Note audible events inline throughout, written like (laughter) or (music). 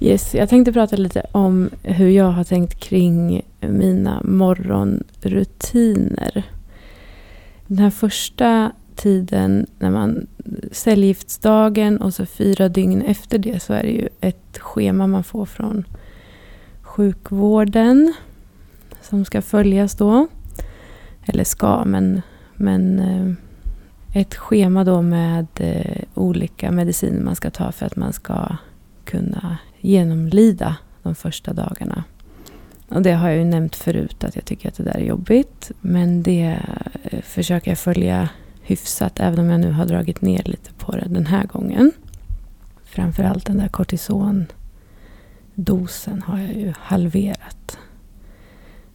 Yes, jag tänkte prata lite om hur jag har tänkt kring mina morgonrutiner. Den här första tiden när man cellgiftsdagen och så fyra dygn efter det så är det ju ett schema man får från sjukvården som ska följas då. Eller ska, men, men eh, ett schema då med eh, olika mediciner man ska ta för att man ska kunna genomlida de första dagarna. Och det har jag ju nämnt förut att jag tycker att det där är jobbigt. Men det eh, försöker jag följa hyfsat även om jag nu har dragit ner lite på det den här gången. Framförallt den där kortisondosen har jag ju halverat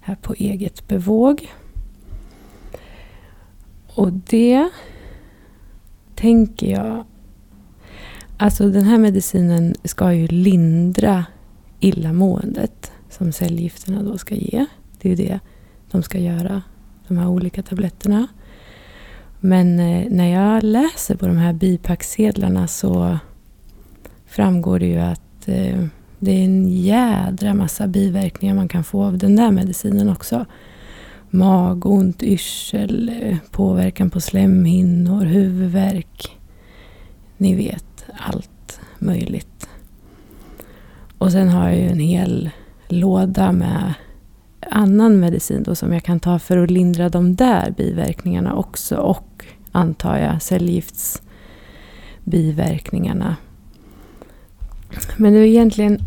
här på eget bevåg. Och det tänker jag... Alltså den här medicinen ska ju lindra illamåendet som cellgifterna då ska ge. Det är ju det de ska göra, de här olika tabletterna. Men eh, när jag läser på de här bipacksedlarna så framgår det ju att eh, det är en jädra massa biverkningar man kan få av den där medicinen också. Magont, yrsel, eh, påverkan på slemhinnor, huvudvärk. Ni vet, allt möjligt. Och sen har jag ju en hel låda med annan medicin då som jag kan ta för att lindra de där biverkningarna också. Och antar jag cellgiftsbiverkningarna. Men det var egentligen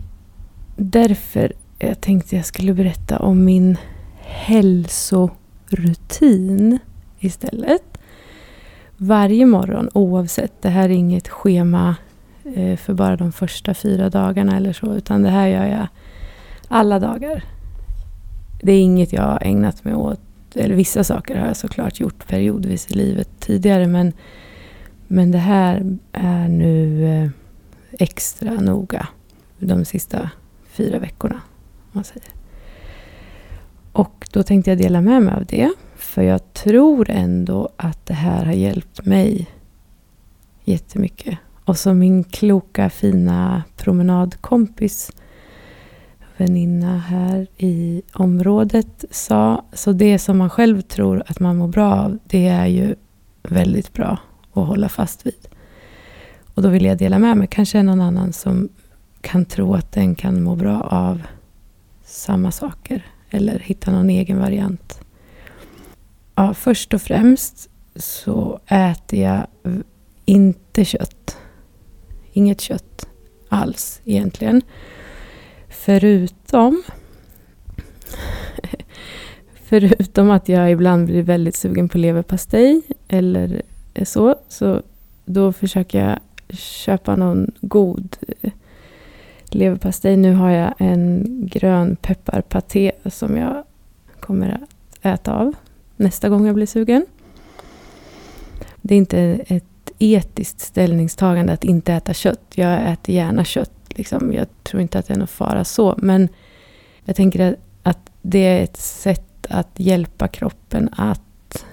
därför jag tänkte jag skulle berätta om min hälsorutin istället. Varje morgon oavsett, det här är inget schema eh, för bara de första fyra dagarna eller så, utan det här gör jag alla dagar. Det är inget jag har ägnat mig åt, eller vissa saker har jag såklart gjort periodvis i livet tidigare, men, men det här är nu eh, extra noga de sista fyra veckorna. Man säger. Och då tänkte jag dela med mig av det. För jag tror ändå att det här har hjälpt mig jättemycket. Och som min kloka fina promenadkompis väninna här i området sa. Så det som man själv tror att man mår bra av, det är ju väldigt bra att hålla fast vid. Och då vill jag dela med mig. Kanske någon annan som kan tro att den kan må bra av samma saker. Eller hitta någon egen variant. Ja, först och främst så äter jag inte kött. Inget kött alls egentligen. Förutom (laughs) Förutom att jag ibland blir väldigt sugen på leverpastej eller så. Så då försöker jag köpa någon god eh, leverpastej. Nu har jag en grön pepparpaté som jag kommer att äta av nästa gång jag blir sugen. Det är inte ett etiskt ställningstagande att inte äta kött. Jag äter gärna kött. Liksom. Jag tror inte att det är någon fara så. Men jag tänker att det är ett sätt att hjälpa kroppen att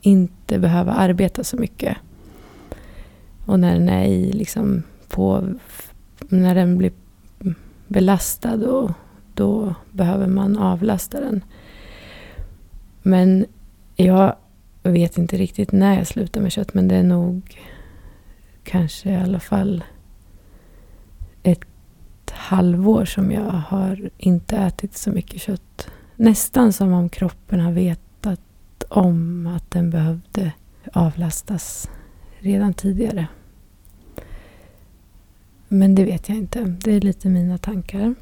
inte behöva arbeta så mycket. Och när den är i, liksom, på, när den blir belastad och då behöver man avlasta den. Men jag vet inte riktigt när jag slutar med kött, men det är nog kanske i alla fall ett halvår som jag har inte ätit så mycket kött. Nästan som om kroppen har vetat om att den behövde avlastas redan tidigare. Men det vet jag inte. Det är lite mina tankar.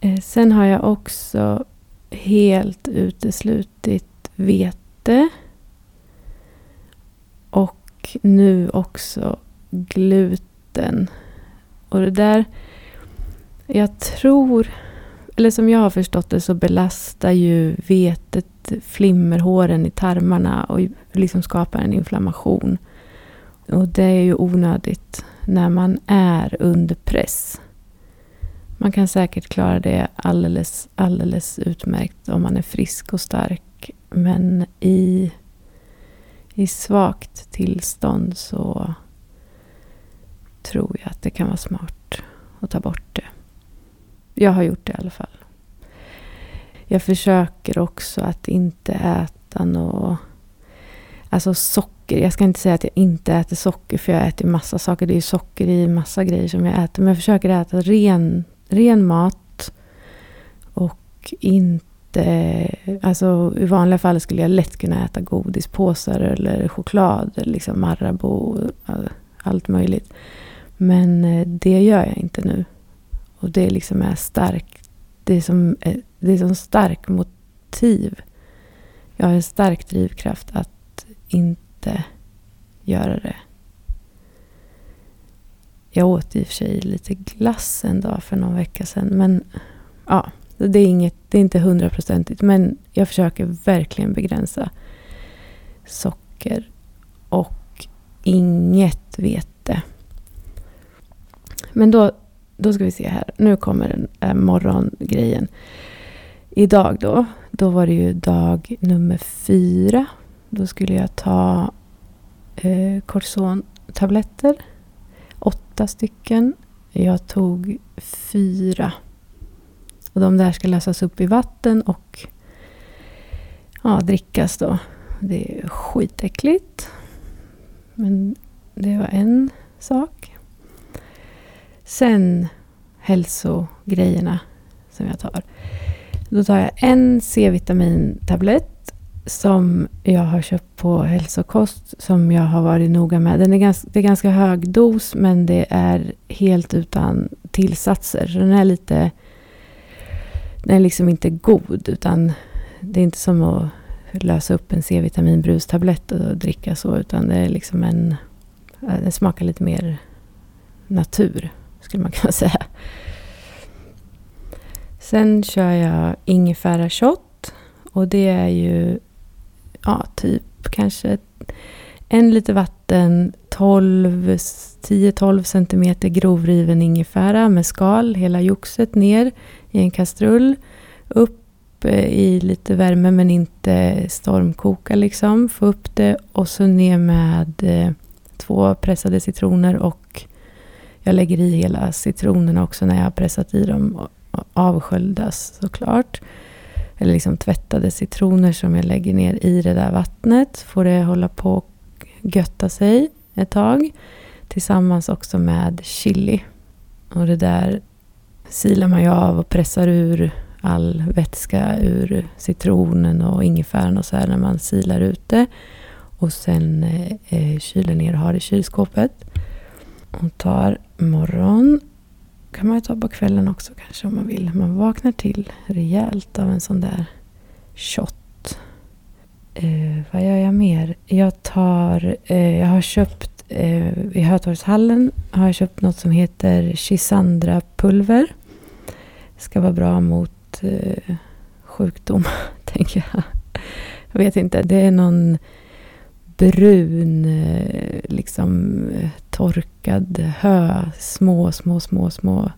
Eh, sen har jag också helt uteslutit vete. Och nu också gluten. Och det där... Jag tror... Eller som jag har förstått det så belastar ju vetet flimmerhåren i tarmarna och liksom skapar en inflammation. Och det är ju onödigt när man är under press. Man kan säkert klara det alldeles, alldeles utmärkt om man är frisk och stark. Men i, i svagt tillstånd så tror jag att det kan vara smart att ta bort det. Jag har gjort det i alla fall. Jag försöker också att inte äta något... Alltså socker. Jag ska inte säga att jag inte äter socker, för jag äter massa saker. Det är socker i massa grejer som jag äter. Men jag försöker äta ren, ren mat. Och inte... Eh, alltså i vanliga fall skulle jag lätt kunna äta godispåsar eller choklad. Liksom Marabou, allt möjligt. Men eh, det gör jag inte nu. Och det liksom är starkt. Det är som, eh, det är som stark motiv. Jag har en stark drivkraft att inte göra det. Jag åt i och för sig lite glass en dag för någon vecka sedan. Men ja, det är, inget, det är inte hundraprocentigt. Men jag försöker verkligen begränsa socker och inget vete. Men då, då ska vi se här. Nu kommer den äh, morgongrejen. Idag då, då var det ju dag nummer fyra. Då skulle jag ta eh, kortisontabletter. Åtta stycken. Jag tog fyra. Och de där ska lösas upp i vatten och ja, drickas då. Det är skitäckligt. Men det var en sak. Sen hälsogrejerna som jag tar. Då tar jag en C-vitamintablett som jag har köpt på hälsokost som jag har varit noga med. Den är ganska, det är ganska hög dos men det är helt utan tillsatser. Så den är lite... Den är liksom inte god utan det är inte som att lösa upp en C-vitaminbrustablett och dricka så utan det är liksom en... Den smakar lite mer natur skulle man (laughs) kunna säga. Sen kör jag ingefära shot. Och det är ju ja, typ kanske en liter vatten, 10-12 centimeter grovriven ingefära med skal, hela joxet ner i en kastrull. Upp eh, i lite värme men inte stormkoka liksom. Få upp det och så ner med eh, två pressade citroner och jag lägger i hela citronerna också när jag har pressat i dem. Avsköljdas såklart. Eller liksom tvättade citroner som jag lägger ner i det där vattnet. Får det hålla på och götta sig ett tag. Tillsammans också med chili. Och det där silar man ju av och pressar ur all vätska ur citronen och ingefäran och så här när man silar ut det. Och sen eh, kyler ner och har i kylskåpet. Och tar morgon. kan man ju ta på kvällen också kanske om man vill. Man vaknar till rejält av en sån där shot. Eh, vad gör jag mer? Jag tar, eh, jag har köpt eh, i Hötorgshallen har jag köpt något som heter Chisandra pulver. Ska vara bra mot eh, sjukdom, (laughs) tänker jag. Jag vet inte, det är någon brun, eh, liksom eh, torkad hö. Små, små, små, små.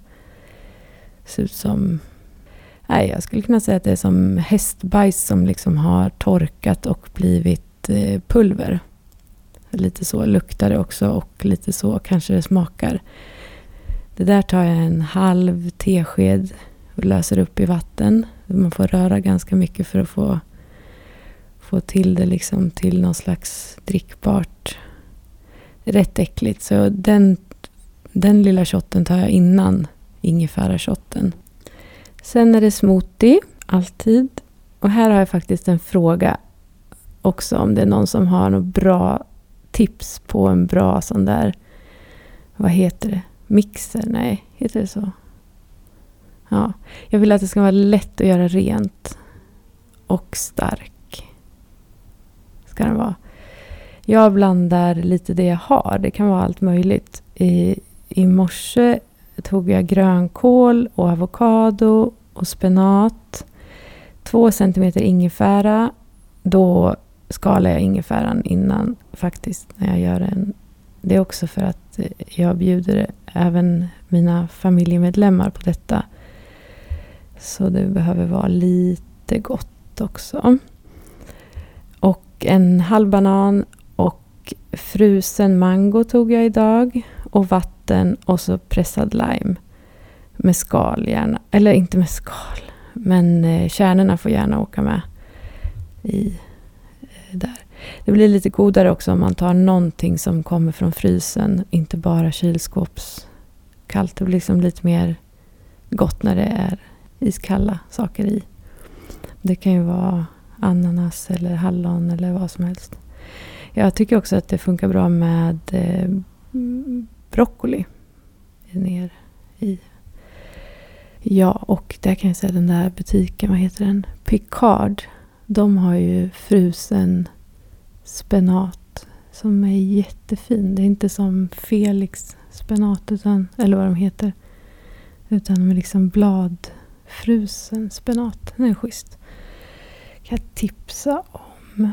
Ser ut som... Nej, jag skulle kunna säga att det är som hästbajs som liksom har torkat och blivit eh, pulver. Lite så luktar det också och lite så kanske det smakar. Det där tar jag en halv tesked och löser upp i vatten. Man får röra ganska mycket för att få få till det liksom till någon slags drickbart. Rätt äckligt. Så den, den lilla shotten tar jag innan ingefära-shotten. Sen är det smoothie, alltid. Och här har jag faktiskt en fråga också om det är någon som har något bra tips på en bra sån där, vad heter det, mixer? Nej, heter det så? Ja, jag vill att det ska vara lätt att göra rent och stark ska den vara. Jag blandar lite det jag har. Det kan vara allt möjligt. I, i morse tog jag grönkål och avokado och spenat. Två centimeter ingefära. Då skalar jag ingefäran innan faktiskt när jag gör en. Det är också för att eh, jag bjuder även mina familjemedlemmar på detta. Så det behöver vara lite gott också Och en halv banan och frusen mango tog jag idag. Och vatten och så pressad lime. med skal gärna. Eller inte med skal. Men eh, kärnorna får gärna åka med i eh, där. Det blir lite godare också om man tar någonting som kommer från frysen. Inte bara kylskåpskallt. Det blir liksom lite mer gott när det är iskalla saker i. Det kan ju vara ananas eller hallon eller vad som helst. Jag tycker också att det funkar bra med eh, broccoli ner i. Ja, och där kan jag säga den där butiken, vad heter den? Picard. De har ju frusen spenat som är jättefin. Det är inte som Felix spenat, utan, eller vad de heter. Utan de är liksom bladfrusen spenat. Den är schysst. Kan jag tipsa om.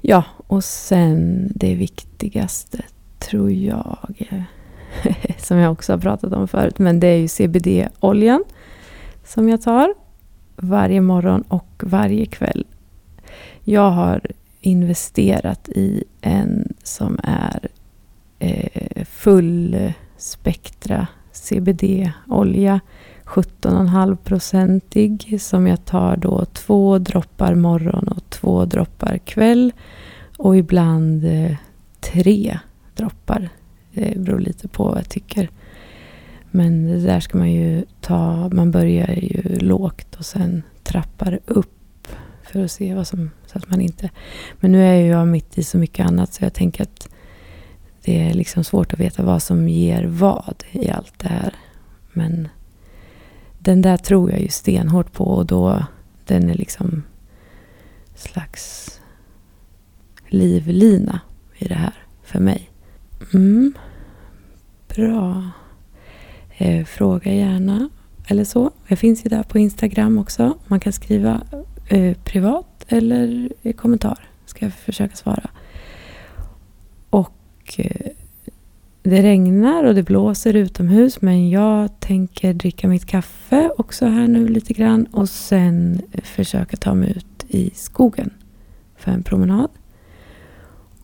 Ja, och sen det viktigaste tror jag, (laughs) som jag också har pratat om förut, men det är ju CBD-oljan som jag tar varje morgon och varje kväll. Jag har investerat i en som är eh, full spektra CBD-olja. 17,5-procentig som jag tar då två droppar morgon och två droppar kväll. Och ibland eh, tre droppar. Det beror lite på vad jag tycker. Men det där ska man ju ta, man börjar ju lågt och sen trappar upp för att se vad som, så att man inte... Men nu är jag mitt i så mycket annat så jag tänker att det är liksom svårt att veta vad som ger vad i allt det här. Men den där tror jag ju stenhårt på och då den är liksom slags livlina i det här för mig. Mm. Bra. Eh, fråga gärna eller så. Jag finns ju där på Instagram också. Man kan skriva eh, privat eller i kommentar. Ska jag försöka svara. Och eh, det regnar och det blåser utomhus men jag tänker dricka mitt kaffe också här nu lite grann och sen försöka ta mig ut i skogen för en promenad.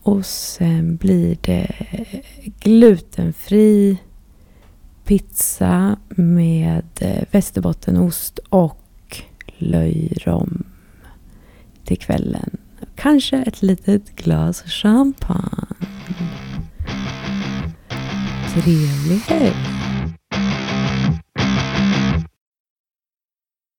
Och sen blir det glutenfri pizza med eh, västerbottenost och löjrom till kvällen. Kanske ett litet glas champagne. Trevlig helg!